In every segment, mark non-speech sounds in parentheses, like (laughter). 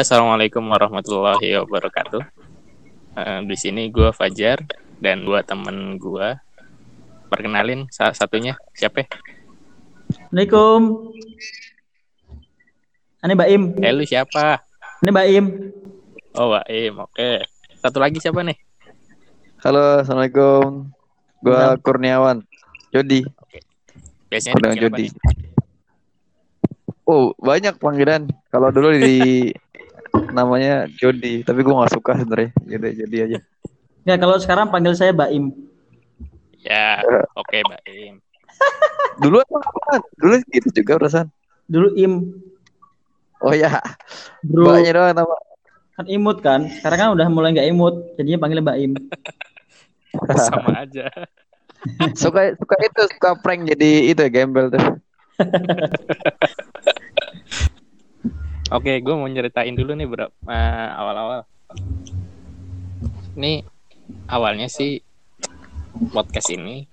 Assalamualaikum warahmatullahi wabarakatuh. Uh, di sini gue Fajar dan dua temen gue. Perkenalin salah satunya siapa? Assalamualaikum. Ini Mbak Im. Eh lu siapa? Ini Mbak Im. Oh Mbak Im, oke. Satu lagi siapa nih? Halo, assalamualaikum. Gua Kurniawan. Jody. Biasanya Kurniawan dipanggil apa Jody. nih? Oh, banyak panggilan. Kalau dulu di namanya Jody, tapi gua nggak suka sebenarnya. Jadi jadi aja. Ya kalau sekarang panggil saya Mbak Im. Ya, (laughs) oke Mbak Im. Dulu apa? Dulu gitu juga perasaan. Dulu Im. Oh ya, Bro, mbaknya doang nama. kan imut kan. Sekarang kan udah mulai nggak imut. Jadinya panggil Mbak Im. (laughs) Sama aja. suka suka itu suka prank jadi itu ya, gembel tuh. (laughs) Oke, gue mau nyeritain dulu nih bro. Eh, awal-awal. Ini awalnya sih podcast ini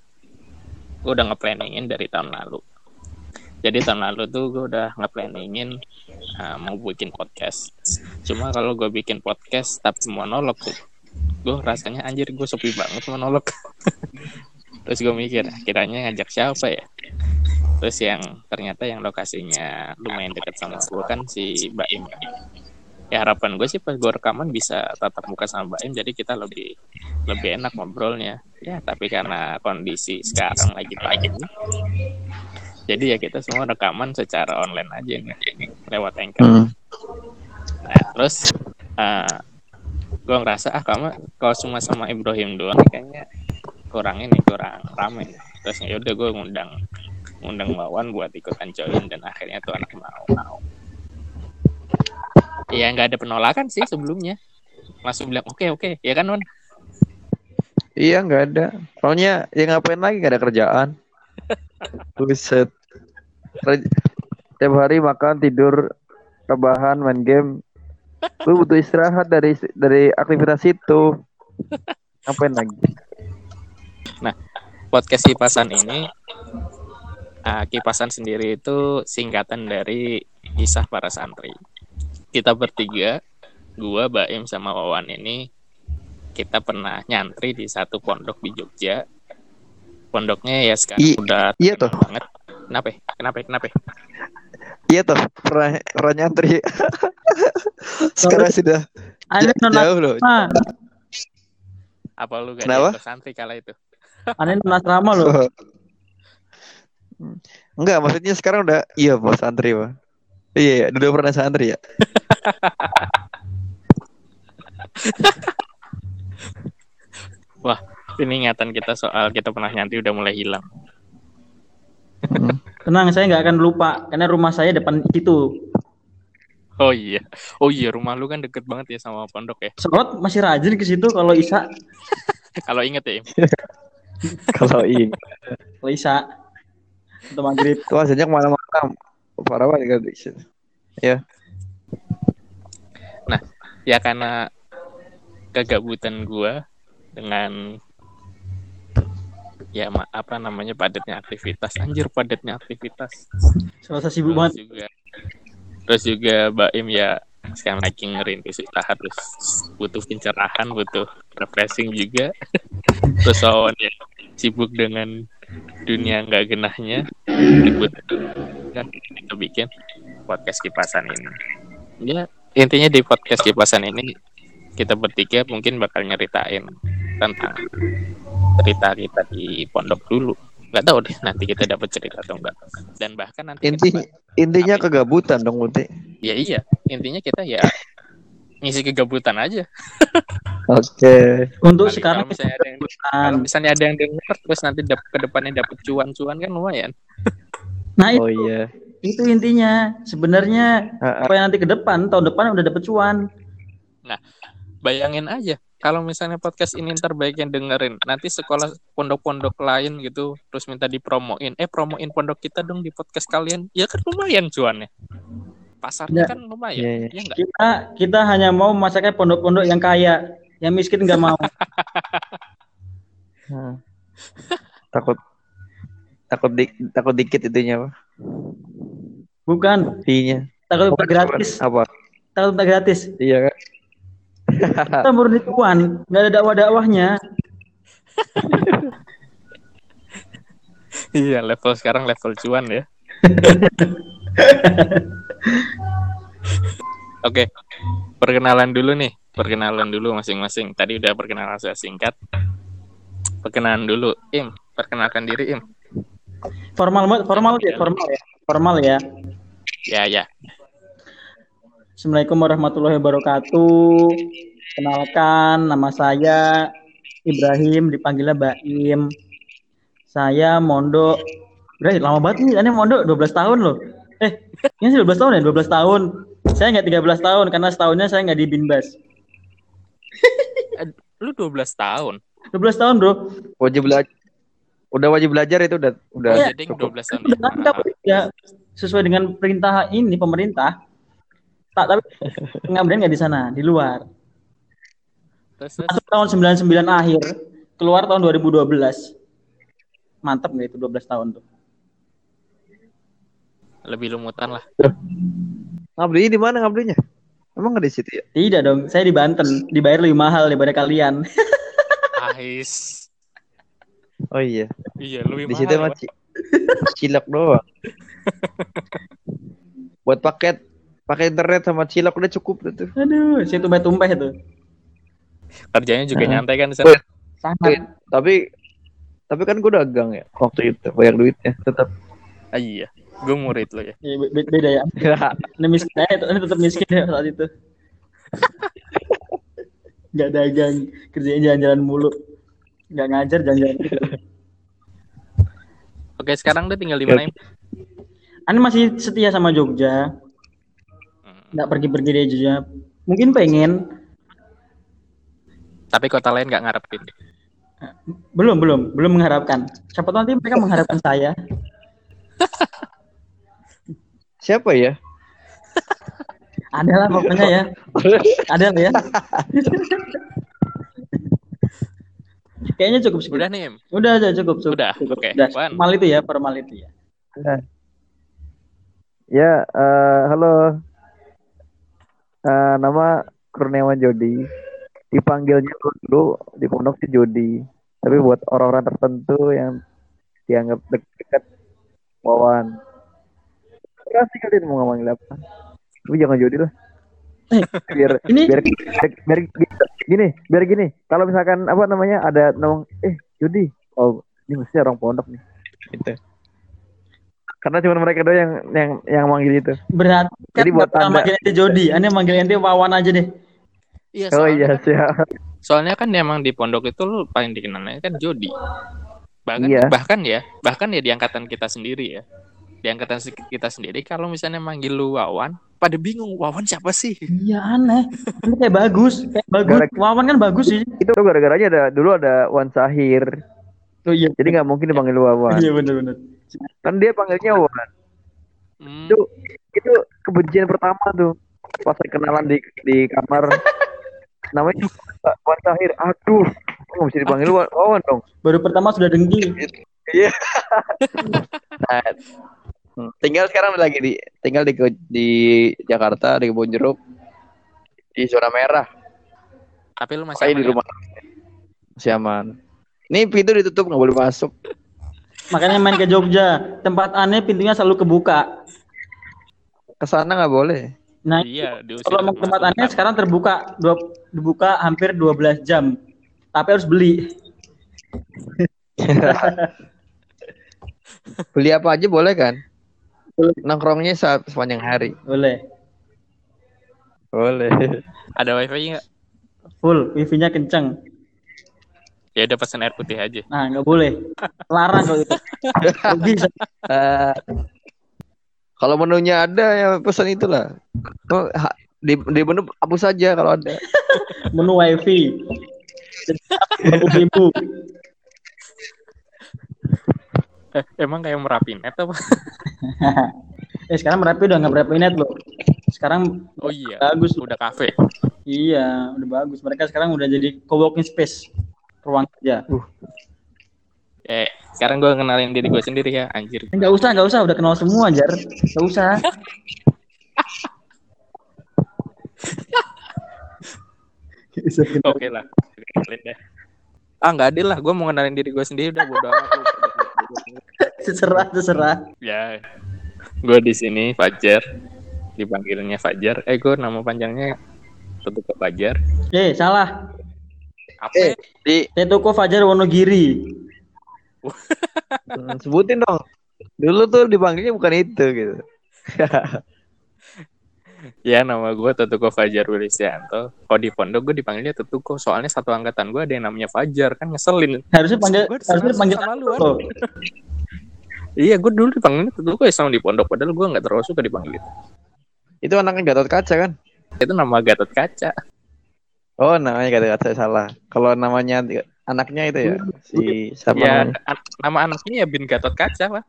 gue udah nge-planningin dari tahun lalu. Jadi tahun lalu tuh gue udah nge-planningin eh, mau bikin podcast. Cuma kalau gue bikin podcast tapi monolog tuh, gue rasanya anjir gue sepi banget monolog. (laughs) Terus gue mikir, kiranya ngajak siapa ya? Terus yang ternyata yang lokasinya lumayan dekat sama gue kan si Mbak Im. Ya harapan gue sih pas gue rekaman bisa tatap muka sama Mbak Im, jadi kita lebih lebih enak ngobrolnya. Ya tapi karena kondisi sekarang lagi pandemi, jadi ya kita semua rekaman secara online aja nih, lewat Anchor. Hmm. Nah, terus uh, gue ngerasa ah kamu kalau cuma sama Ibrahim doang kayaknya kurang ini kurang rame. Terus ya udah gue ngundang ngundang Wawan buat ikutan join dan akhirnya tuh anak mau mau. Iya nggak ada penolakan sih sebelumnya. Langsung bilang oke oke ya kan Wan? Iya nggak ada. Soalnya ya ngapain lagi nggak ada kerjaan. (laughs) Buset. Kerja- Tiap hari makan tidur rebahan main game. Lu butuh istirahat dari dari aktivitas itu. (laughs) Ngapain lagi? Podcast kipasan ini uh, kipasan sendiri itu singkatan dari kisah para santri. Kita bertiga, gua, Baim sama Wawan ini kita pernah nyantri di satu pondok di Jogja. Pondoknya ya sekarang I- udah iya tuh. banget. Kenapa? ya? Kenapa? ya? Kenapa? ya? Iya toh pernah pernah nyantri. (laughs) Sekarang sudah j- jauh loh. Apa lu gak Kenapa? santri kala itu? Aneh non asrama loh. (laughs) Enggak, maksudnya sekarang udah iya bos santri pak. Iya, iya, udah pernah santri ya. (laughs) Ini ingatan kita soal kita pernah nyantri udah mulai hilang. Tenang, saya nggak akan lupa karena rumah saya depan situ. Oh iya, oh iya rumah lu kan deket banget ya sama pondok ya. Sholat masih rajin ke situ kalau Isa. (laughs) Kalau inget ya. (laughs) Kalau ini, Kalau Isa. Atau maghrib. tuh hasilnya ke mana-mana. Parah banget kan. ya karena kegabutan gua dengan ya ma- apa namanya padatnya aktivitas anjir padatnya aktivitas Selasa sibuk banget. juga terus juga Mbak Im ya sekarang lagi ngerintis usaha terus butuh pencerahan butuh refreshing juga (laughs) terus Wawan ya sibuk dengan dunia nggak genahnya ribut kan kita bikin podcast kipasan ini. Ya intinya di podcast kipasan ini kita bertiga mungkin bakal nyeritain tentang cerita kita di pondok dulu. Nggak tahu deh nanti kita dapat cerita atau enggak dan bahkan nanti kita Intinya intinya kegabutan dong Uti. ya iya intinya kita ya (laughs) ngisi kegabutan aja Oke. Untuk Kali sekarang kalau misalnya ada yang kalau misalnya ada yang denger terus nanti dap ke depannya dapat cuan-cuan kan lumayan Nah itu, Oh iya. itu intinya. Sebenarnya apa yang nanti ke depan, tahun depan udah dapet cuan. bayangin aja kalau misalnya podcast ini ntar baik yang dengerin nanti sekolah pondok-pondok lain gitu terus minta dipromoin eh promoin pondok kita dong di podcast kalian ya kan lumayan cuannya pasarnya Ya. kan lumayan iya. ya enggak Kita kita hanya mau masaknya pondok-pondok yang kaya, yang miskin nggak mau. (laughs) Hmm. Takut takut di, takut dikit itunya apa? Bukan, Fee-nya. takut Bukan, gratis. bukan. Apa? Takut tak gratis. Iya kan? (laughs) Kita murni tuan, nggak ada dakwah-dakwahnya. (laughs) Iya, level sekarang level cuan ya. Oke, perkenalan dulu nih. Perkenalan dulu masing-masing. Tadi udah perkenalan saya singkat. Perkenalan dulu, Im. Perkenalkan diri, Im. Formal formal ya, formal ya. Formal ya. Ya, ya. Assalamualaikum warahmatullahi wabarakatuh. Kenalkan, nama saya Ibrahim, dipanggilnya Baim. Saya mondok. Berarti lama banget nih, ini mondok 12 tahun loh. Eh, ini sih 12 tahun ya, 12 tahun. Saya nggak 13 tahun, karena setahunnya saya nggak di Binbas. Eh, Lu 12 tahun. 12 tahun bro. Wajib belajar. Udah wajib belajar itu udah udah Oh, Iya. jadi cukup. 12 tahun. Udah kita ya, sesuai dengan perintah ini pemerintah. Tak, tapi pengabdian nggak di sana, di luar. Terus, terus. Masuk tahun 99 akhir, keluar tahun 2012. Mantap nggak itu 12 tahun tuh. Lebih lumutan lah. Ngabdi di mana ngabdinya? Emang nggak di situ ya? Tidak dong, saya di Banten, dibayar lebih mahal daripada kalian. Ais. Oh iya. Iya, lebih Di mahal. situ ya, mah cilok doang. (laughs) Buat paket pakai internet sama cilok udah cukup itu. Aduh, saya tumpah-tumpah itu. Kerjanya juga Heeh. nyantai kan di sana. Sangat. Tapi tapi kan gue dagang ya waktu itu banyak duitnya tetap. Ah, iya. Gue murid lo ya. Ya, be- be- beda ya. Ini miskin, eh, ini tetap miskin ya saat itu. Gak dagang, kerjanya jalan-jalan mulu. Gak ngajar jalan-jalan. Oke, sekarang dia tinggal di mana? Ani masih setia sama Jogja, Hmm. nggak pergi-pergi dari Jogja. Mungkin pengen, Tapi kota lain nggak ngarepin. belum belum belum mengharapkan. Siapa tahu nanti mereka mengharapkan saya. Siapa ya? Ada lah pokoknya ya. (laughs) Ada lah ya. Kayaknya cukup segitu. Udah nih. Udah aja cukup cukup. Udah, cukup. oke. Udah, Wan. formal itu ya, formal itu ya. Ya, eh, halo. Eh, nama Kurniawan Jody. Dipanggilnya dulu di pondok si Jody. Tapi buat orang-orang tertentu yang dianggap dekat Wawan. Kasih kalian mau ngomongin apa? Tapi jangan Jody lah. Eh, biar ini- biar, biar, biar gini, biar gini. Kalau misalkan apa namanya ada nama eh Jody, oh ini mesti orang pondok nih. Gitu. Karena cuma mereka doang yang yang yang manggil itu. Berarti kan Jadi buat nggak pernah Anda- manggil ente Jody, Ane manggil ente Wawan aja deh. Iya, Oh soalnya, iya siap. soalnya kan emang di pondok itu lu paling dikenalnya kan Jody. Bahkan Iya. bahkan ya, bahkan ya di angkatan kita sendiri ya. Di angkatan kita sendiri kalau misalnya manggil lu Wawan, pada bingung Wawan siapa sih? Iya aneh. Ini kayak bagus, kayak bagus. Gara- Wawan kan bagus sih. Itu gara-garanya ada dulu ada Wan Sahir. Oh iya. Jadi nggak mungkin dipanggil Wawan. Iya benar-benar. Kan dia panggilnya Wan. Hmm, Itu itu kebencian pertama tuh. Pas saya kenalan di di kamar. (laughs) Namanya Wan Sahir. Aduh, kok nggak bisa dipanggil Wan, Wawan dong. Baru pertama sudah dengki. Iya. (laughs) nah, hmm, tinggal sekarang lagi di tinggal di di Jakarta di Kebun Jeruk di zona merah. tapi lu masih aman di ya? rumah masih aman. Ini pintu ditutup nggak boleh masuk. Makanya main ke Jogja. Tempat aneh pintunya selalu kebuka. Ke sana nggak boleh. Nah, Iya, kalau mau ke tempat aneh sekarang terbuka dua, dibuka hampir 12 jam. Tapi harus beli. (laughs) Beli apa aja boleh kan? Nongkrongnya sa- sepanjang hari. Boleh. Boleh. (laughs) Ada wifi nggak? Full, wifi-nya kenceng. Ya udah pesan air putih aja. Nah, nggak boleh. Larang kalau (laughs) itu. Bisa. Eh, kalau menunya ada ya pesan itulah. Oh, ha- di, di menu hapus saja kalau ada. (laughs) Menu wifi. Ibu-ibu. Eh, (laughs) emang kayak merapi net apa? (laughs) eh sekarang Merapi udah nggak Merapi net loh. Sekarang Oh iya, bagus. udah kafe. Iya, udah bagus. Mereka sekarang udah jadi co-working space. Ruang kerja. Eh, sekarang gue kenalin diri gue sendiri ya, anjir. Enggak usah, enggak usah. Udah kenal semua, Jar. Enggak usah. Oke lah. Ah nggak adil lah. Gue mau kenalin diri gue sendiri udah bodo amat. (laughs) Terserah, terserah. ya. Gue di sini Fajar. Dipanggilnya Fajar. Eh gue nama panjangnya Tutup ke Fajar. Eh, salah. Apa? Eh, di Tetoko Fajar Wonogiri. (laughs) Hmm, sebutin dong. Dulu tuh dipanggilnya bukan itu gitu. (laughs) Ya nama gue Tutuko Fajar Wilisianto. Kalau di pondok gue dipanggilnya Tutuko. Soalnya satu angkatan gue ada yang namanya Fajar kan ngeselin. Harusnya panggil harusnya panggil sama lu. Iya gue dulu dipanggilnya Tutuko ya sama di pondok. Padahal gue nggak terlalu suka dipanggil itu. itu anaknya Gatot Kaca kan? Itu nama Gatot Kaca. Oh, namanya Gatot Kaca salah. Kalau namanya anaknya itu ya si siapa Ya namanya? nama anaknya ya Bin Gatot Kaca pak.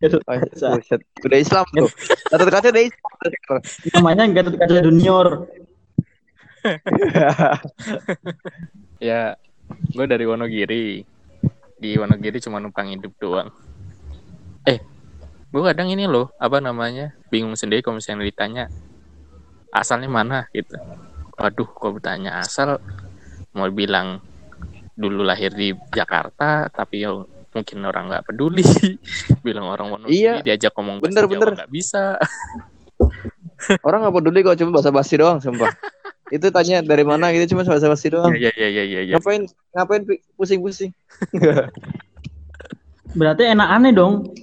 Gatot Oh, Kaca. buset. Udah Islam tuh. Gatot Kaca udah Islam. Namanya Gatot Kaca Junior. (laughs) Ya gue dari Wonogiri. Di Wonogiri cuma numpang hidup doang. Eh, gue kadang ini loh, apa namanya, bingung sendiri kalau misalnya ditanya asalnya mana gitu. Waduh, kok bertanya asal mau bilang dulu lahir di Jakarta, tapi ya mungkin orang nggak peduli. (laughs) bilang orang Wonogiri Iya. diajak ngomong bahasa Bener, Jawa bener. nggak bisa. (laughs) Orang nggak peduli kok cuma basa-basi doang, sumpah. itu tanya dari mana gitu cuma basa-basi doang. Iya iya iya iya. iya. Ngapain ngapain pusing-pusing? (laughs) Berarti enak aneh dong.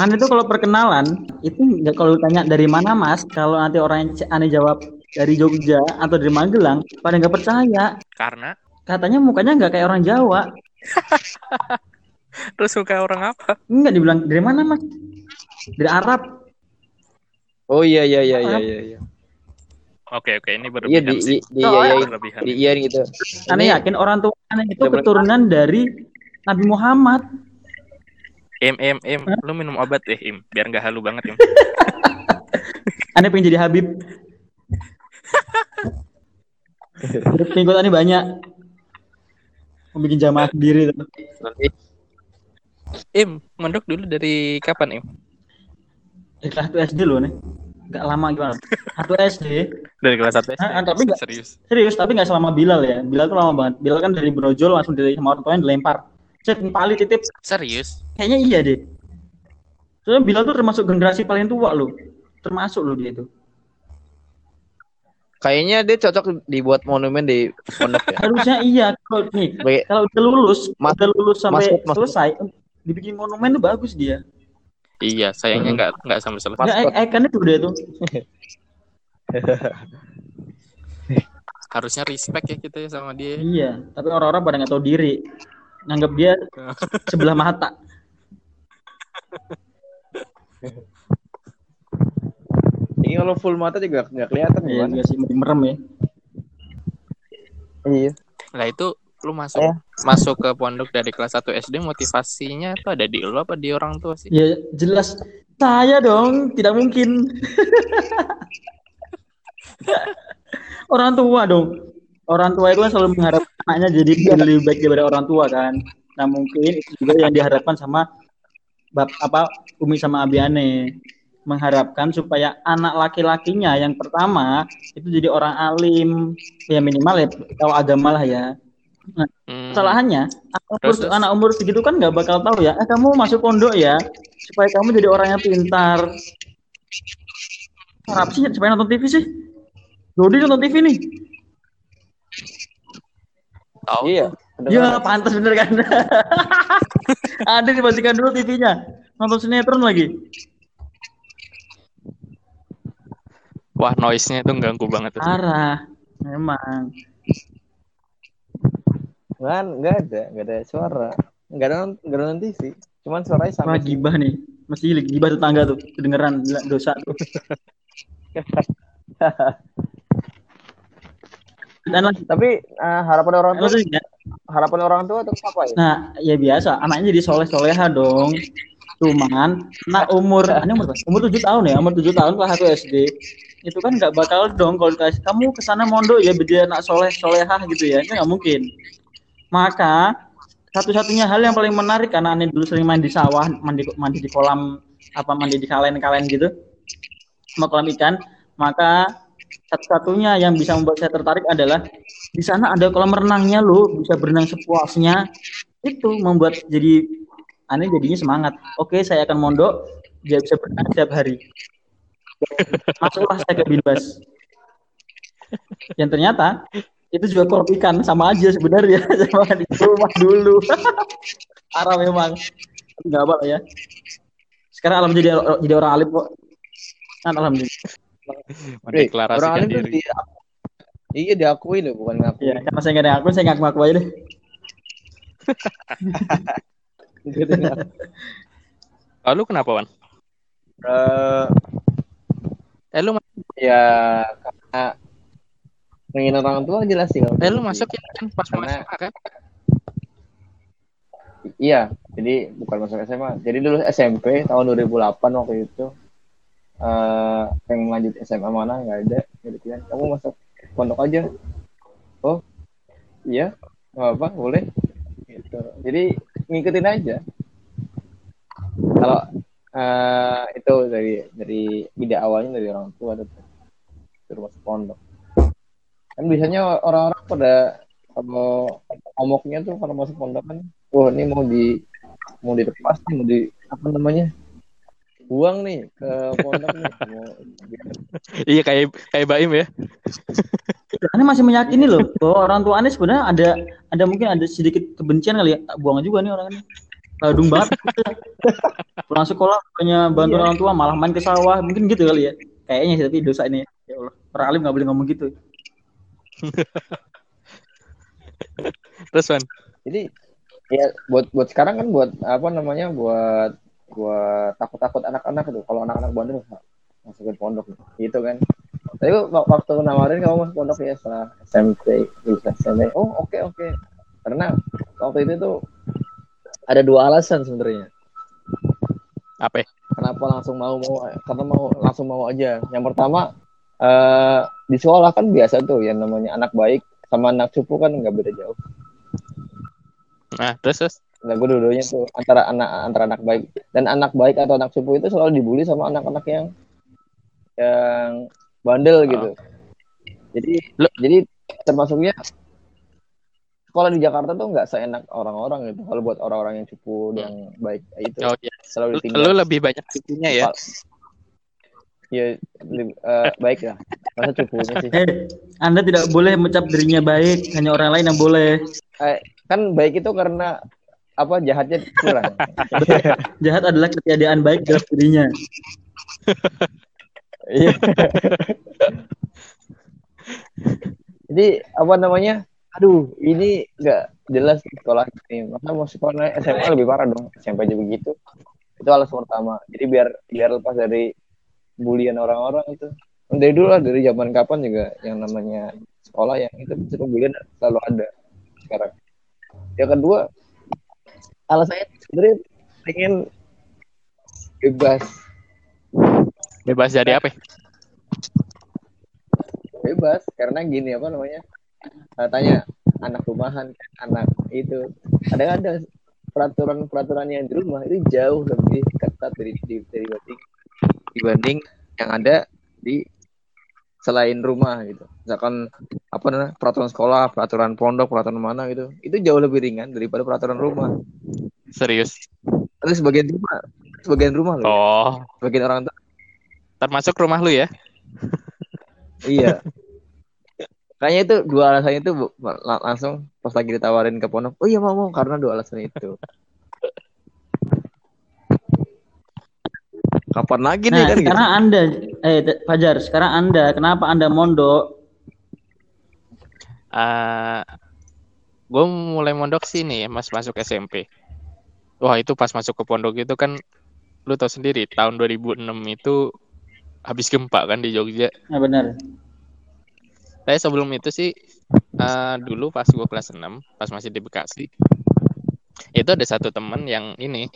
Aneh tuh kalau perkenalan itu nggak kalau tanya dari mana mas, kalau nanti orang yang aneh jawab dari Jogja atau dari Magelang, pada nggak percaya. Karena Katanya mukanya nggak kayak orang Jawa. (laughs) terus suka orang apa? Enggak dibilang dari mana mas? Dari Arab. Oh iya iya iya iya iya. iya. Oke oke ini Iya berlebihan di sih. di, di iyain, Berlebihan. di iyain gitu. Aneh Ini- yakin orang tua aneh itu keturunan dari Nabi Muhammad. Im im im, lu minum obat deh im, biar nggak halu banget im. (laughs) Aneh pengen jadi Habib. Pengikut aneh banyak. Mau bikin jamaah sendiri. Nanti Im, mondok dulu dari kapan im? Dari kelas 1 SD loh nih. Gak lama gimana? 1 SD. Dari kelas satu SD. Ah, ah, tapi nggak- serius. Serius, tapi nggak selama Bilal ya. Bilal tuh lama banget. Bilal kan dari brojol langsung dari sama orang tuanya dilempar. Cet, pali titip. Serius? Kayaknya iya deh. Soalnya Bilal tuh termasuk generasi paling tua loh. Termasuk loh dia itu. kayaknya dia cocok dibuat monumen di pondok ya. (laughs) Harusnya iya. Kalau nih, kalau udah lulus, Mas- udah lulus sampai maskot, maskot. selesai, dibikin monumen tuh bagus dia. Iya, sayangnya nggak nggak sampai selesai. Nggak, eh, ikonnya tuh dia tuh. Harusnya respect ya kita ya sama dia. Iya, tapi orang-orang pada nggak tahu diri. Nganggap dia sebelah mata. ini kalau full mata juga nggak kelihatan Iya, gimana? juga sih merem ya. Iya. Lah itu lu masuk Eh. masuk ke pondok dari kelas 1 SD motivasinya itu ada di lu apa di orang tua sih? Ya jelas saya dong, tidak mungkin. (laughs) orang tua dong. Orang tua itu kan selalu mengharapkan anaknya jadi lebih baik daripada orang tua kan. Nah mungkin itu juga yang diharapkan sama bap apa Umi sama Abiane. Mengharapkan supaya anak laki-lakinya yang pertama itu jadi orang alim. Ya minimal ya tahu agama lah ya. Hmm, kesalahannya anak umur, Terus, anak umur segitu kan nggak bakal tahu ya. Eh kamu masuk pondok ya supaya kamu jadi orang yang pintar. Apa sih supaya nonton TV sih? Dodi nonton TV nih tahu Iya. ya pantas bener kan (laughs) ada dibagikan dulu TV-nya nonton sinetron lagi Wah, noise-nya itu ganggu banget tuh. parah memang Kan nggak ada, nggak ada suara. Nggak ada non- nggak ada nonton TV. Cuman suaranya wah sini. gibah nih mesti gibah tetangga tuh kedengeran gila dosa tuh (laughs) dan lagi Tapi eh, harapan orang tua, ya. harapan orang tua tuh apa ya? Nah, ya biasa, anaknya jadi soleh soleha dong. Cuman, nah umur, ini umur? Umur tujuh tahun ya, umur tujuh tahun kelas satu SD. Itu kan nggak bakal dong kalau dikasih kamu ke sana mondok ya jadi anak soleh soleha gitu ya, itu nggak mungkin. Maka satu-satunya hal yang paling menarik karena aneh dulu sering main di sawah, mandi mandi di kolam apa mandi di kalen-kalen gitu, sama kolam ikan. Maka satu-satunya yang bisa membuat saya tertarik adalah di sana ada kolam renangnya loh, bisa berenang sepuasnya. Itu membuat jadi aneh jadinya semangat. Oke, saya akan mondok, dia bisa berenang setiap hari. Masuklah saya ke Binbas. Dan ternyata itu juga kolam ikan sama aja sebenarnya (laughs) sama di rumah dulu. (laughs) Parah memang. Enggak apa ya. Sekarang alam jadi jadi orang alim kok. Kan alhamdulillah. (laughs) Mendeklarasikan orang alim tuh diri. di, iya diakui loh bukan ngaku. Iya, karena saya nggak ada akun, saya ngaku-ngaku aja deh. (laughs) Gitu, ngaku. Oh, lu kenapa, Wan? Eh, Eh, lu, ya karena pengen orang tua jelas sih eh, lu gitu. masuk ya kan pas Karena- SMA kan? Iya, jadi bukan masuk SMA. Jadi dulu SMP tahun 2008 waktu itu eh pengen lanjut SMA mana nggak ada. Jadi kan kamu masuk pondok aja. Oh, iya, nggak apa, boleh. Gitu. Jadi ngikutin aja. Kalau eh itu dari dari ide awalnya dari orang tua suruh masuk pondok. Kan biasanya orang-orang pada kalau omoknya tuh kalau masuk pondok kan wah ini mau di mau dilepas nih mau di apa namanya buang nih ke pondok nih (laughs) Iya kayak kayak Baim ya. (laughs) Aneh masih meyakini loh bahwa orang tua aneh sebenarnya ada ada mungkin ada sedikit kebencian kali ya. Buang juga nih orang ini. Ladung banget. (laughs) Pulang sekolah punya bantu Iya. orang tua malah main ke sawah mungkin gitu kali ya. Kayaknya sih tapi dosa ini. Ya Allah. Orang alim nggak boleh ngomong gitu. Terus Wan, jadi ya buat buat sekarang kan buat apa namanya buat buat takut-takut anak-anak itu kalau anak-anak bandel masukin pondok gitu kan. Tapi wak- waktu nawarin kamu masuk pondok ya setelah SMP lulus SMP oh oke oke. Karena waktu itu tuh ada dua alasan sebenarnya. Apa? ya? kenapa langsung mau mau karena mau langsung mau aja. Yang pertama eh di sekolah kan biasa tuh yang namanya anak baik sama anak cupu kan nggak beda jauh. Nah, terus terus. Nah gue dua-duanya tuh antara anak antara anak baik. Dan anak baik atau anak cupu itu selalu dibully sama anak-anak yang yang bandel gitu. Jadi Lo- jadi termasuknya sekolah di Jakarta tuh nggak seenak orang-orang gitu. Kalau buat orang-orang yang cupu yang baik itu Oh iya. selalu Lu, ditinggal. lu lebih banyak cucunya ya. ya eh, baik lah. Masa cupunya sih? Eh, Anda tidak boleh mencap dirinya baik, hanya orang lain yang boleh. Eh, kan baik itu karena apa jahatnya kurang (laughs) Jahat adalah ketiadaan baik dalam dirinya. Iya. Jadi apa namanya? Aduh, ini nggak jelas sekolah ini. Masa mau sekolah SMA lebih parah dong. SMP aja begitu. Itu alasan pertama. Jadi biar biar lepas dari bulian orang-orang itu. Dari dulu lah, dari zaman kapan juga yang namanya sekolah yang itu itu bulian selalu ada sekarang. Yang kedua, alasannya sebenarnya pengen bebas Bebas dari apa? ya? bebas karena gini apa namanya katanya anak rumahan anak itu kadang-kadang peraturan-peraturan yang di rumah itu jauh lebih ketat dari dari dibanding dibanding yang ada di selain rumah gitu misalkan apa namanya peraturan sekolah peraturan pondok peraturan mana gitu itu jauh lebih ringan daripada peraturan rumah Serius. itu sebagian rumah sebagian rumah loh ya. Oh, sebagian orang tua termasuk rumah lu ya? Iya. Kayaknya itu dua alasan itu langsung pas lagi ditawarin ke pondok. Oh iya mau mau karena dua alasan itu. Kapan lagi nih Nah, kan gitu. sekarang Anda, eh Fajar, sekarang Anda, kenapa Anda mondok? Eh gue mulai mondok sih nih, mas masuk SMP. Wah itu pas masuk ke pondok itu kan, lu tau sendiri, tahun 2006 itu habis gempa kan di Jogja. Nah, benar. Tapi sebelum itu sih, eh dulu pas gue kelas 6, pas masih di Bekasi, itu ada satu temen yang ini,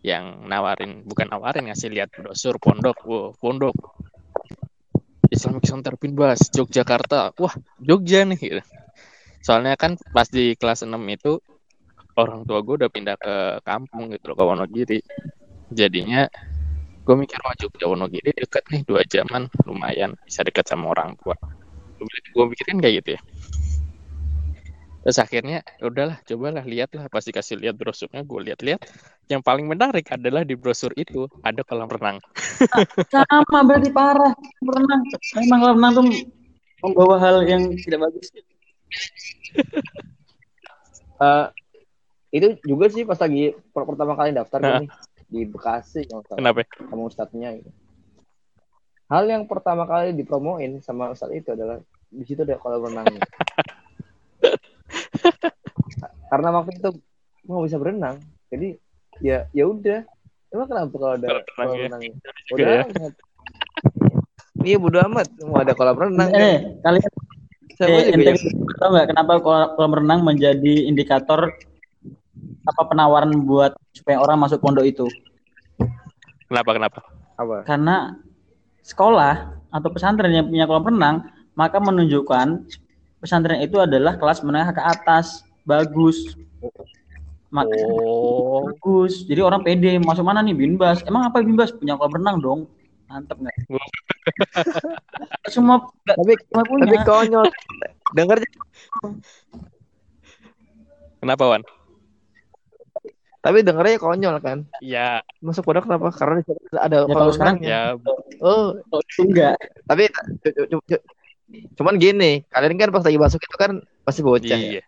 yang nawarin, bukan nawarin, ngasih lihat brosur pondok, wow, pondok. Islamic Center Pinbas, Yogyakarta. Wah, Jogja nih. gitu. Soalnya kan pas di kelas 6 itu, orang tua gue udah pindah ke kampung gitu loh, ke Wonogiri. Jadinya, gue mikir wah Jogja Wonogiri deket nih dua jaman lumayan bisa deket sama orang tua gue mikirin kayak gitu ya terus akhirnya udahlah cobalah lihatlah pasti kasih lihat brosurnya gue lihat-lihat yang paling menarik adalah di brosur itu ada kolam renang (laughs) Sama berarti parah berenang. Memang kolam renang tuh membawa hal yang tidak bagus. (laughs) Eh, itu juga sih pas lagi per- pertama kali daftar Nah. nih di Bekasi kalau salah, kenapa sama ustadznya gitu. Hal yang pertama kali dipromoin sama ustadz itu adalah di situ ada kolam renangnya. (laughs) Karena waktu itu gue nggak bisa berenang, jadi ya ya udah. Emang kenapa kalau ada Kolam renang kolam ya. renangnya? juga Udah ya. amat. Iya bodo amat, mau ada kolam renang. kan. Eh, kalian Siapa eh, juga yang tahu nggak kenapa kolam kolam renang menjadi indikator apa penawaran buat supaya orang masuk pondok itu? kenapa kenapa apa? Karena sekolah atau pesantren yang punya kolam renang maka menunjukkan pesantren itu adalah kelas menengah ke atas, bagus. Mak- oh bagus. Jadi orang pede masuk mana nih Binbas? Emang apa Binbas punya kolam renang dong? Mantep nggak? (laughs) Semua Tapi semua punya. tapi konyol. Dengar kenapa Wan tapi dengarnya konyol kan. ya Masuk pondok kenapa? Karena ada Ya, kolam kalau sekarang ya Oh, enggak. tapi cu- cu- cu- cu- cuman gini, kalian kan pas lagi masuk itu kan masih bocah ya.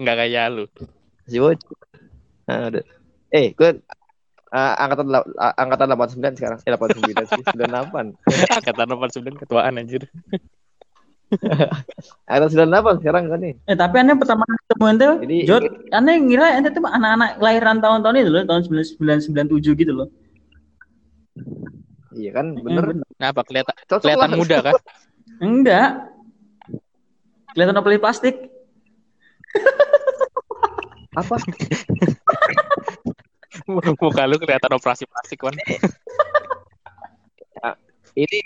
Nggak kayak lu Masih bocah. Nah, udah. Eh, gue uh, angkatan dela- uh, angkatan 89 sekarang. Eh 89 sih, 98. kata nomor sembilan ketuaan anjir (laughs) Angkatan 98 sekarang kan nih. Eh tapi aneh pertama ketemu ente, Jadi- Jod, aneh ngira ente tuh anak-anak kelahiran tahun-tahun itu loh, tahun 9997 gitu loh. Iya kan, Eh, bener. kenapa kelihatan kelihatan muda kan Enggak. Kelihatan opeli plastik. Apa? (laughs) muka lu kelihatan operasi plastik kan Ini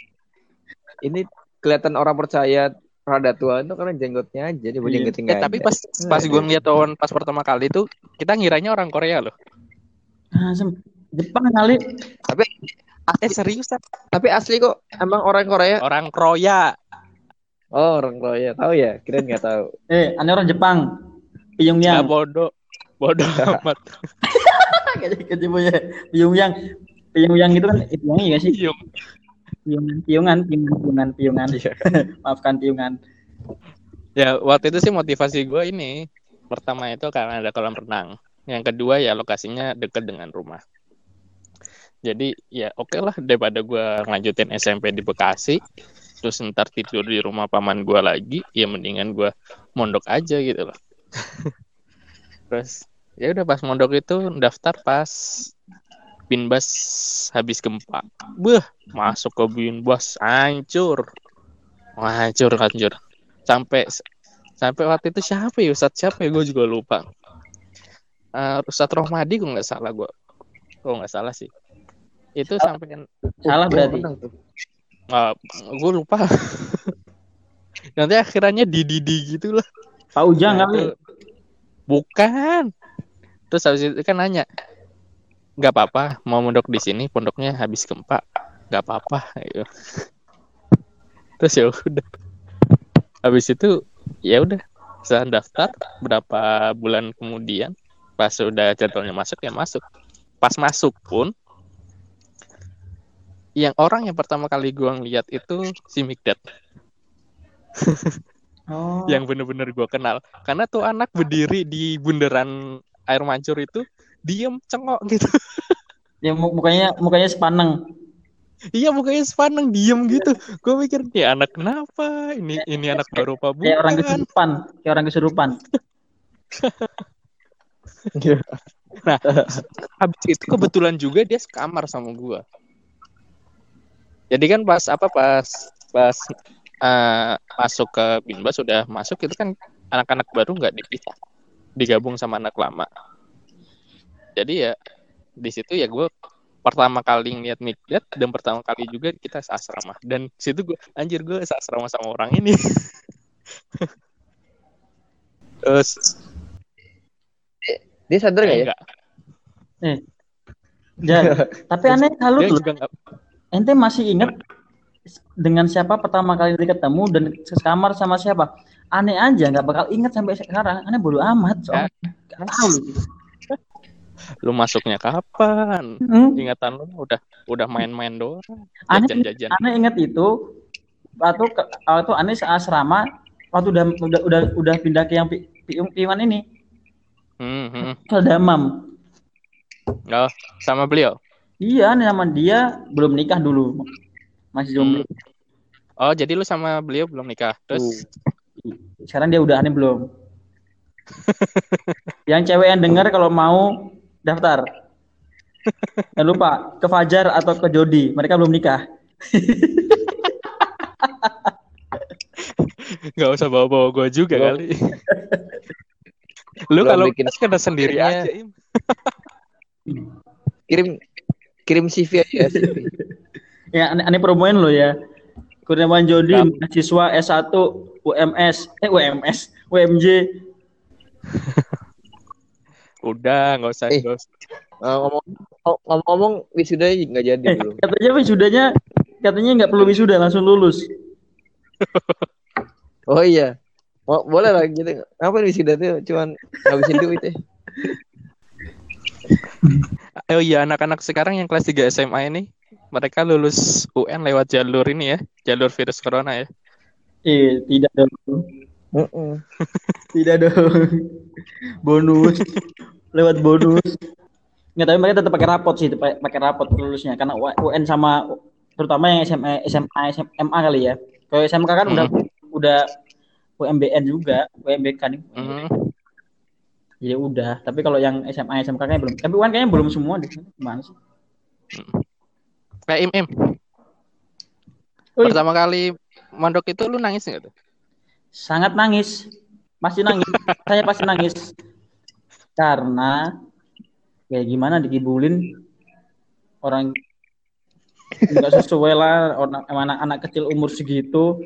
ini kelihatan orang percaya rada tua itu karena jenggotnya aja, dia Iya. jenggotnya Eh, tapi pas pas gue ngeliat Wan pas pertama kali itu kita ngiranya orang Korea loh Ah, Jepang kali. Tapi eh seriusan tapi asli kok emang orang Korea. orang Korea Oh, orang Korea. Tahu ya? Kirain nggak tahu. (laughs) Eh, aneh orang Jepang. Pyongyang. bodoh bodoh amat (laughs) Ketemu ya. Pyongyang. Pyongyang itu kan itu yang iya sih. Yung. Pyongan, Pyongan, Pyongan, Pyongan, Pyongan. Iya. Maafkan Pyongan. ya waktu itu sih motivasi gue ini pertama itu karena ada kolam renang yang kedua ya lokasinya dekat dengan rumah jadi ya oke lah daripada gue lanjutin SMP di Bekasi terus ntar tidur di rumah paman gue lagi ya mendingan gue mondok aja gitu loh. (laughs) Terus ya udah pas mondok itu daftar pas binbas habis gempa. Beh masuk ke binbas hancur. Hancur hancur. Sampai sampai waktu itu siapa ya Ustadz? Siapa ya? Gue juga lupa. Uh, Ustadz Rohmadi gue nggak salah gue gue nggak salah sih? Itu sampai Salah berarti. Menang tuh. gue lupa. Nanti akhirannya di Didi gitu lah Pak Ujang Nah, kali. bukan. Terus habis itu kan nanya nggak apa-apa mau mondok di sini pondoknya habis gempa. Nggak apa-apa gitu. terus ya udah. Habis itu ya udah. Saya daftar berapa bulan kemudian pas sudah jadwalnya masuk ya masuk. Pas masuk pun yang orang yang pertama kali gua ngeliat itu si Mikdad Oh. yang bener-bener gue kenal. Karena tuh anak berdiri di bundaran air mancur itu diem cengok gitu. Ya mu- mukanya mukanya sepaneng. iya mukanya sepaneng diem gitu. Gue mikir ya anak kenapa? Ini ini anak baru apa Kayak orang bukan? kesurupan, kayak orang kesurupan. (laughs) habis itu kebetulan juga dia sekamar sama gue jadi kan pas apa pas pas eh, masuk ke binbas sudah masuk itu kan anak-anak baru nggak dipisah digabung sama anak lama jadi ya di situ ya gue pertama kali ngeliat Mikdad dan pertama kali juga kita asrama dan situ gue anjir gue asrama sama orang ini (laughs) terus Dia sadar nggak ya? enggak Ja, (laughs) tapi aneh Dia loh. juga Ente masih ingat dengan siapa pertama kali ketemu dan sekamar sama siapa? Aneh aja nggak bakal ingat sampai sekarang. Aneh bodo amat soalnya. Nggak tahu lu masuknya kapan? Hmm. Ingatan lu udah udah main-main doang. Aneh, Jajan-jajan. aneh ingat itu waktu waktu aneh asrama waktu udah udah udah, udah pindah ke yang pi, pi, piwan ini Hmm, hmm. ke Damam. Oh, sama beliau. Iya, sama dia belum nikah dulu. Masih jomblo. Oh, jadi lu sama beliau belum nikah. Terus Sekarang dia udah aneh belum. (laughs) yang cewek yang dengar kalau mau daftar. Jangan lupa ke Fajar atau ke Jody. Mereka belum nikah. (laughs) nggak usah bawa-bawa gua juga Belum. kali. lu kalau bikin kena sendiri aja, Im. Kirim kirim CV aja CV. Ya, aneh, (laughs) aneh promoin lo ya. Kurniawan Jody, mahasiswa S1 UMS, eh UMS, UMJ. (laughs) Udah, nggak usah. Eh. Eh, ngomong ngomong-ngomong wisuda nggak jadi Eh, belum. katanya wisudanya katanya nggak perlu wisuda langsung lulus. (laughs) Oh iya. Mo- boleh lah gitu. Ngapain wisuda tuh cuman ngabisin duit ya. (laughs) Oh iya, anak-anak sekarang yang kelas 3 SMA ini, mereka lulus UN lewat jalur ini ya, jalur virus corona ya. Eh, tidak dong. Heeh. (laughs) Tidak dong. Bonus. Lewat bonus. Nggak, tapi mereka tetap pakai rapot sih, pakai pakai rapot lulusnya karena UN sama terutama yang SMA SMA SMA kali ya. Kalau SMK kan udah udah UMBN juga, UMBK nih. Hmm. Ya udah, tapi kalau yang SMA SMK kayaknya belum. Tapi UN kayaknya belum semua deh. Gimana sih? Kayak Im, Im. Oh, iya. Pertama kali mondok itu lu nangis nggak tuh? Sangat nangis. Pasti nangis. (laughs) Saya pasti nangis. Karena ya gimana dikibulin orang nggak sesuai lah orang anak anak kecil umur segitu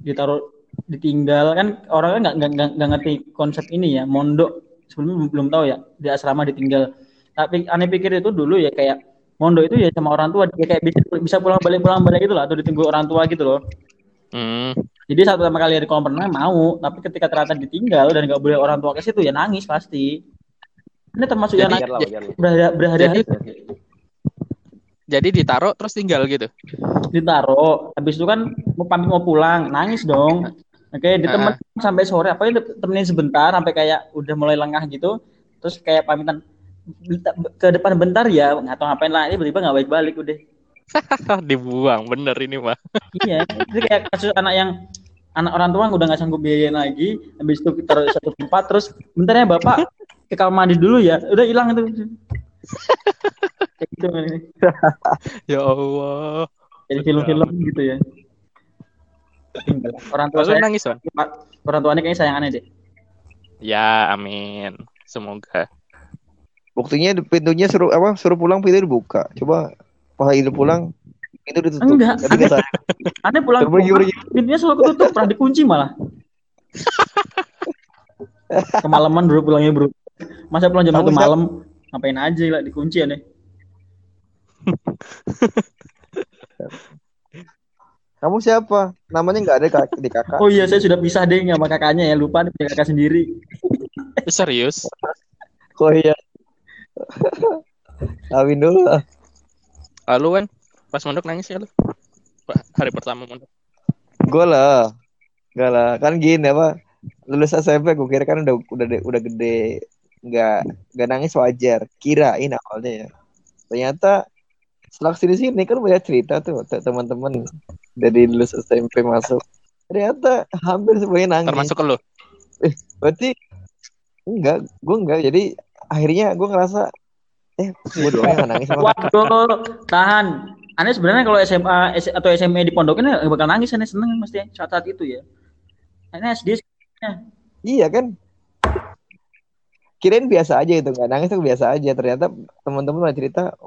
ditaruh ditinggal kan orangnya nggak- nggak ngerti konsep ini ya mondok sebelumnya belum, tahu ya di asrama ditinggal tapi aneh pikir itu dulu ya kayak mondok itu ya sama orang tua ya kayak bisa bisa pulang balik pulang balik gitu lah atau ditunggu orang tua gitu loh Hmm. jadi saat pertama kali di kolam renang mau, tapi ketika ternyata ditinggal dan nggak boleh orang tua ke situ ya nangis pasti. Ini termasuk yang nangis berhari-hari Jadi ditaruh terus tinggal gitu. ditaruh. Habis itu kan mau pamit mau pulang, nangis dong. Oke, ditemen sampai sore. Apa temenin sebentar sampai kayak udah mulai lengah gitu. Terus kayak pamitan ke depan bentar ya, nggak tahu ngapain lah. Ini tiba-tiba nggak balik-balik udah. (laughs) Dibuang, bener ini mah. Iya, itu kayak kasus anak yang anak orang tua udah nggak sanggup biayain lagi, habis itu kita taruh satu tempat, terus bentar ya bapak ke kamar mandi dulu ya, udah hilang itu. (laughs) Gitu. (laughs) Ya Allah. Jadi film-film gitu ya. Tinggal. (laughs) Orang tua saya, nangis, Wan? orang tuanya kayaknya sayangannya deh. Ya, amin. Semoga. Buktinya pintunya suruh apa? Suruh pulang pintu dibuka. Coba pas lagi pulang pintu ditutup. Enggak. (laughs) Aneh pulang Pergi, keluar, pergi. pintunya selalu ketutup, pernah dikunci malah. (laughs) Kemalaman bro pulangnya bro. Masa pulang jam satu malam, ngapain aja lah dikunci aneh. Kamu siapa? Namanya nggak ada kak- di kakak. Oh iya, saya sudah pisah deh sama kakaknya ya, lupa nih punya kakak sendiri. Eh, Serius? Oh iya. Kawin dulu lah. Lalu kan pas mondok nangis ya lu? Hari pertama mondok. Gue lah. Enggak lah. Kan gini apa? Lulus SMP gue kira kan udah udah udah gede. Nggak nggak nangis wajar. Kirain awalnya ya. Ternyata setelah sini sini kan banyak cerita tuh te- teman-teman dari lulus SMP masuk. Ternyata hampir semuanya nangis. Termasuk lu. Berarti enggak, gue enggak. Jadi akhirnya gue ngerasa eh gue doang yang nangis sama (laughs) Waduh, tahan. Aneh sebenarnya kalau SMA S- atau SMA di pondokin ya nggak bakal nangis, aneh seneng mesti saat-saat itu ya. Aneh SD Iya kan? Kirain biasa aja itu nggak nangis tuh biasa aja. Ternyata teman-teman cerita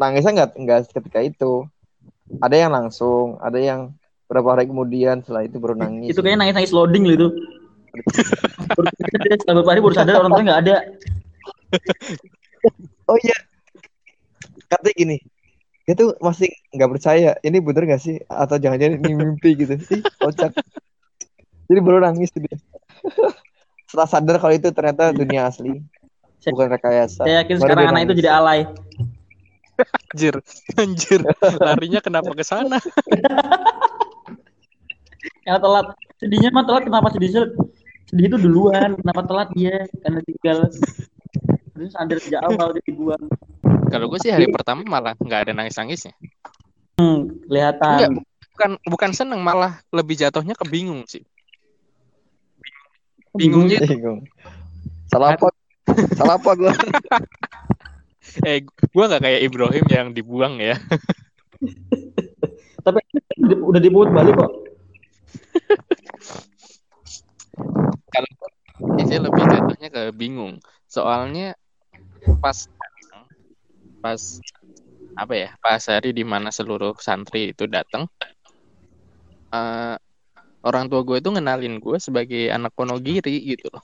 nangisnya nggak nggak ketika itu. Ada yang langsung, ada yang berapa hari kemudian setelah itu baru nangis. itu kayaknya nangis-nangis loading loh itu. Baru- Setelah beberapa hari baru sadar orang tuanya nggak ada. Oh iya. katanya gini dia tuh masih nggak percaya ini bener gak sih atau jangan-jangan ini mimpi gitu sih kocak jadi baru nangis tuh dia setelah sadar kalau itu ternyata dunia asli bukan rekayasa Saya yakin Baru sekarang anak itu nangis. jadi alay. Anjir, anjir. Larinya kenapa ke sana? (laughs) Karena telat. Sedihnya mah telat kenapa sedih sedih sedih itu duluan. Kenapa telat dia? Karena tinggal terus sadar sejak awal dia dibuang. Kalau gue sih hari pertama malah nggak ada nangis-nangisnya. Hmm, kelihatan. Enggak, bukan bukan seneng malah lebih jatuhnya ke bingung sih. Bingungnya bingung salah apa (laughs) salah apa gue (laughs) eh gue nggak kayak Ibrahim yang dibuang ya. (laughs) Tapi di- udah dibuat balik kok. Kalau gue sih lebih jatuhnya ke bingung. Soalnya pas pas apa ya pas hari di mana seluruh santri itu datang eh, orang tua gue itu ngenalin gue sebagai anak Wonogiri gitu loh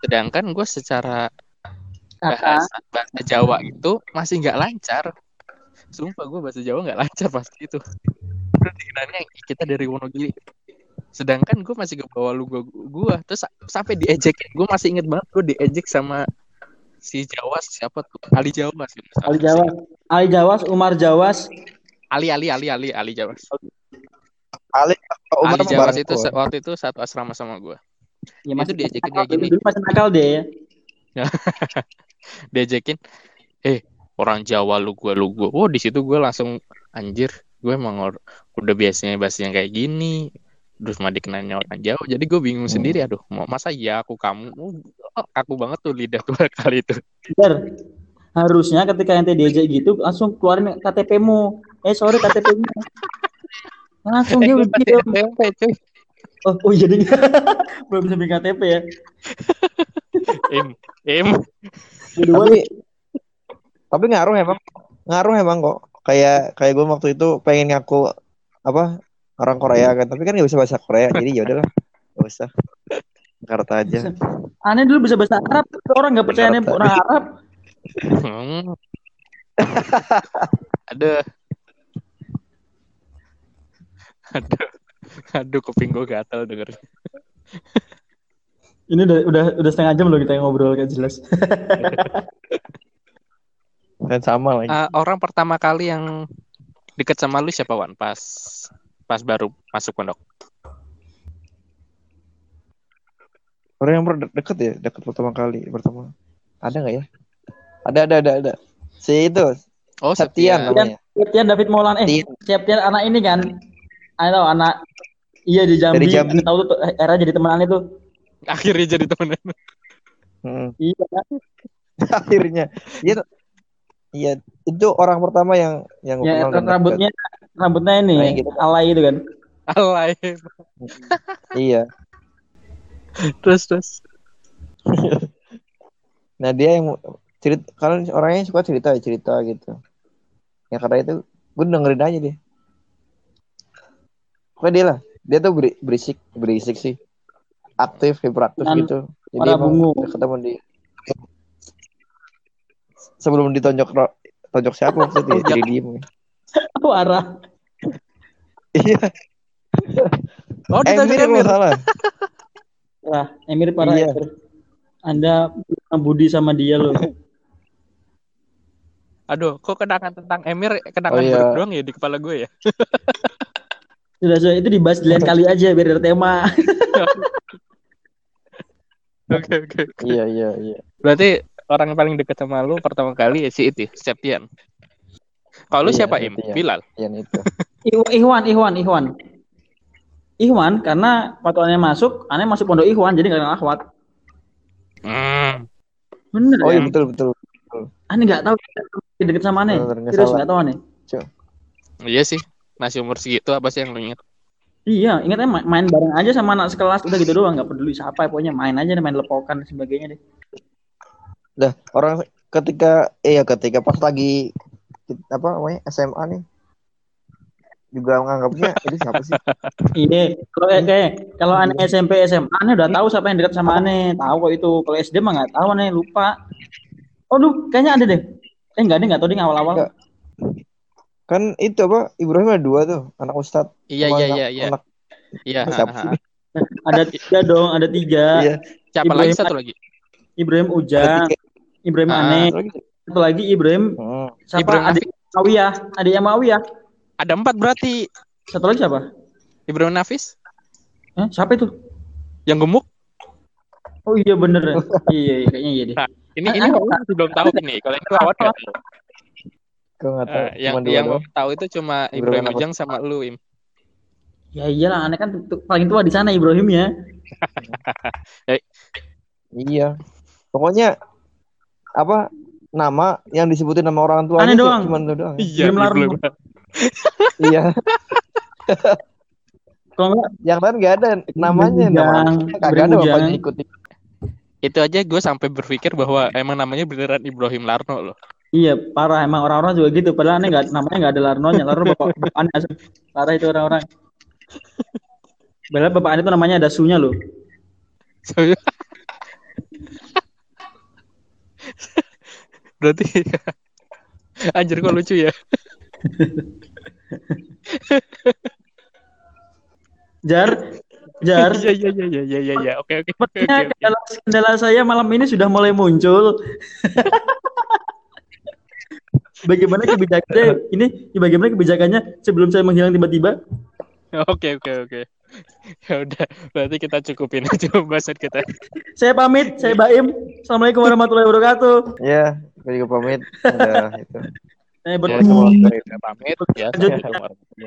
sedangkan gue secara bahasa, bahasa Jawa itu masih nggak lancar. Sumpah gue bahasa Jawa nggak lancar pasti itu. Terus dikiranya kita dari Wonogiri sedangkan gue masih ke bawah lu gue gue terus sa- sampai diejek gue masih inget banget gue diejek sama si Jawa siapa tuh? Ali Jawa sih Ali Jawas, Ali Jawas, Umar Jawas. Ali Ali Ali Ali Ali Jawas. Ali Umar Ali Jawas itu waktu itu satu asrama sama gue Ya, Itu diajakin nakal, kayak gini. Dulu masih nakal deh ya. (laughs) diajakin eh orang Jawa lu gue lu gue oh di situ gue langsung anjir gue emang udah biasanya bahasanya kayak gini terus mah dikenalnya orang Jawa jadi gue bingung Hmm. sendiri aduh mau masa ya aku kamu Oh, aku banget tuh lidah dua (laughs) kali itu Ber, harusnya ketika ente diajak gitu langsung keluarin KTP-mu. Eh sorry KTP-mu. Langsung dia udah diam. tempe cuy Oh, oh jadi (laughs) belum bisa bikin KTP ya. Im im Jadi tapi tapi ngaruh emang ngaruh emang kok kayak kayak gue waktu itu pengen ngaku apa orang Korea kan tapi kan nggak bisa bahasa Korea jadi ya udahlah nggak usah Jakarta aja aneh dulu bisa bahasa Arab, orang nggak percaya nih orang Arab. Hmm. Aduh. Aduh. Aduh, kuping gue gatal denger. Ini udah udah udah setengah jam loh kita ngobrol gak jelas. (laughs) dan sama lagi Ah, orang pertama kali yang deket sama lu siapa Wan? Pas pas baru masuk pondok. orang yang deket ya deket pertama kali pertama ada nggak ya ada ada ada ada si itu Oh, Septian Septian. namanya Septian David Maulan eh Septian. Septian anak ini kan. Ayo tahu anak iya di Jambi. Dari Jambi. Tahu tuh era jadi temenan itu. (laughs) Akhirnya jadi temenan. Hmm. Iya. (laughs) akhirnya iya iya itu orang pertama yang yang Ya kenal dan deket. rambutnya rambutnya ini Kayak gitu. alay itu kan. Alay. (laughs) iya Terus terus. Nah dia yang cerita kalian orangnya suka cerita cerita gitu. Ya karena itu gue dengerin aja deh. Pokoknya dia lah. Dia tuh beri- berisik berisik sih. Aktif, hiperaktif Dan gitu. Jadi bungu. deket sama dia. Sebelum ditonjok ro- tonjok siapa maksudnya jadi diem. (laughs) Aku arah. Iya. Oh, Emir ditanya kalau Emir. nggak salah. (laughs) Wah, Emir parah Iya. Emir. Anda budi sama dia loh. (laughs) Aduh, kok kenangan tentang Emir kenangan Oh, iya. buruk doang ya di kepala gue ya? Sudah, sudah itu dibahas di lain kali aja biar ada tema. (laughs) Oke, oke. Iya iya iya. Berarti orang yang paling dekat sama lu pertama kali ya si itu, Septian. Kalau lu Iya, siapa Im? Septian. Bilal. Yang itu. (laughs) Iw- Ikhwan, Ikhwan, Ikhwan. Ikhwan karena waktu aneh masuk, aneh masuk pondok Ikhwan jadi gak kenal akhwat. Hmm. Bener Oh iya ya? betul betul. Aneh gak tahu deket sama aneh. Nggak Terus salah. gak tahu aneh. Iya sih. Masih umur segitu apa sih yang lu inget? Iya, ingatnya main, main bareng aja sama anak sekelas udah gitu doang, nggak peduli siapa, pokoknya main aja main lepokan dan sebagainya deh. Dah orang ketika eh ya ketika pas lagi apa namanya SMA nih juga menganggapnya itu siapa sih? (laughs) Iya, kalau eh, kayak kalau aneh SMP SMA aneh udah tahu siapa yang dekat sama aneh, tahu kok itu. Kalau SD mah nggak tahu aneh lupa. Oh, duh, kayaknya ada deh. Eh enggak deh, enggak tahu deh awal-awal. Kan itu apa? Ibrahim ada dua tuh, anak Ustadz. Iya iya anak- iya iya. anak- Iya. (laughs) Ada tiga dong, ada tiga. Iya. Siapa Ibrahim- lagi satu lagi? Ibrahim Ujang. Ibrahim Ah. Aneh, Satu lagi. satu lagi Ibrahim Hmm. siapa? Ibrahim adik Mawiyah, adik Mawiyah. Ada empat berarti. Satu lagi siapa? Ibrahim Nafis Eh, siapa itu? yang gemuk. Oh iya bener. iya, iya, kayaknya iya deh. Nah, ini Ah, ini ah, belum tahu ini. Kalau ini nggak tahu. Gue nggak tahu. Eh, yang dua yang doang. Wawan tahu itu cuma Ibrahim? Ujang sama lu Im. Ya iyalah, aneh kan paling tua di sana Ibrahim (laughs) ya. Iya. Pokoknya apa nama yang disebutin nama orang tuanya Aneh doang. Cuma itu doang. Iya. Ibrahim iya. Kalau enggak Yang lain nggak ada namanya. Nama kagak ada bapaknya ikut. Itu aja gue sampai berpikir bahwa emang namanya beneran Ibrahim Larno loh. Iya, parah emang orang-orang juga gitu. Padahal aneh nggak namanya nggak ada Larnonya. Larno bapak, bapak aneh. Parah itu orang-orang. Padahal bapak aneh itu namanya ada sunya loh. Berarti (laughs) anjir kok lucu ya. Jar, Jar. Iya iya iya iya iya iya. Oke oke kendala saya malam ini sudah mulai muncul. (laughs) bagaimana kebijakannya ini? Bagaimana kebijakannya sebelum saya menghilang tiba-tiba? Oke oke oke. Ya udah, berarti kita cukupin aja pembahasan kita. Saya pamit, saya Baim. Assalamualaikum warahmatullahi wabarakatuh. Ya, gue juga pamit. Udah itu. Saya Ya, bertemu. saya pamit ya. Warahmatullahi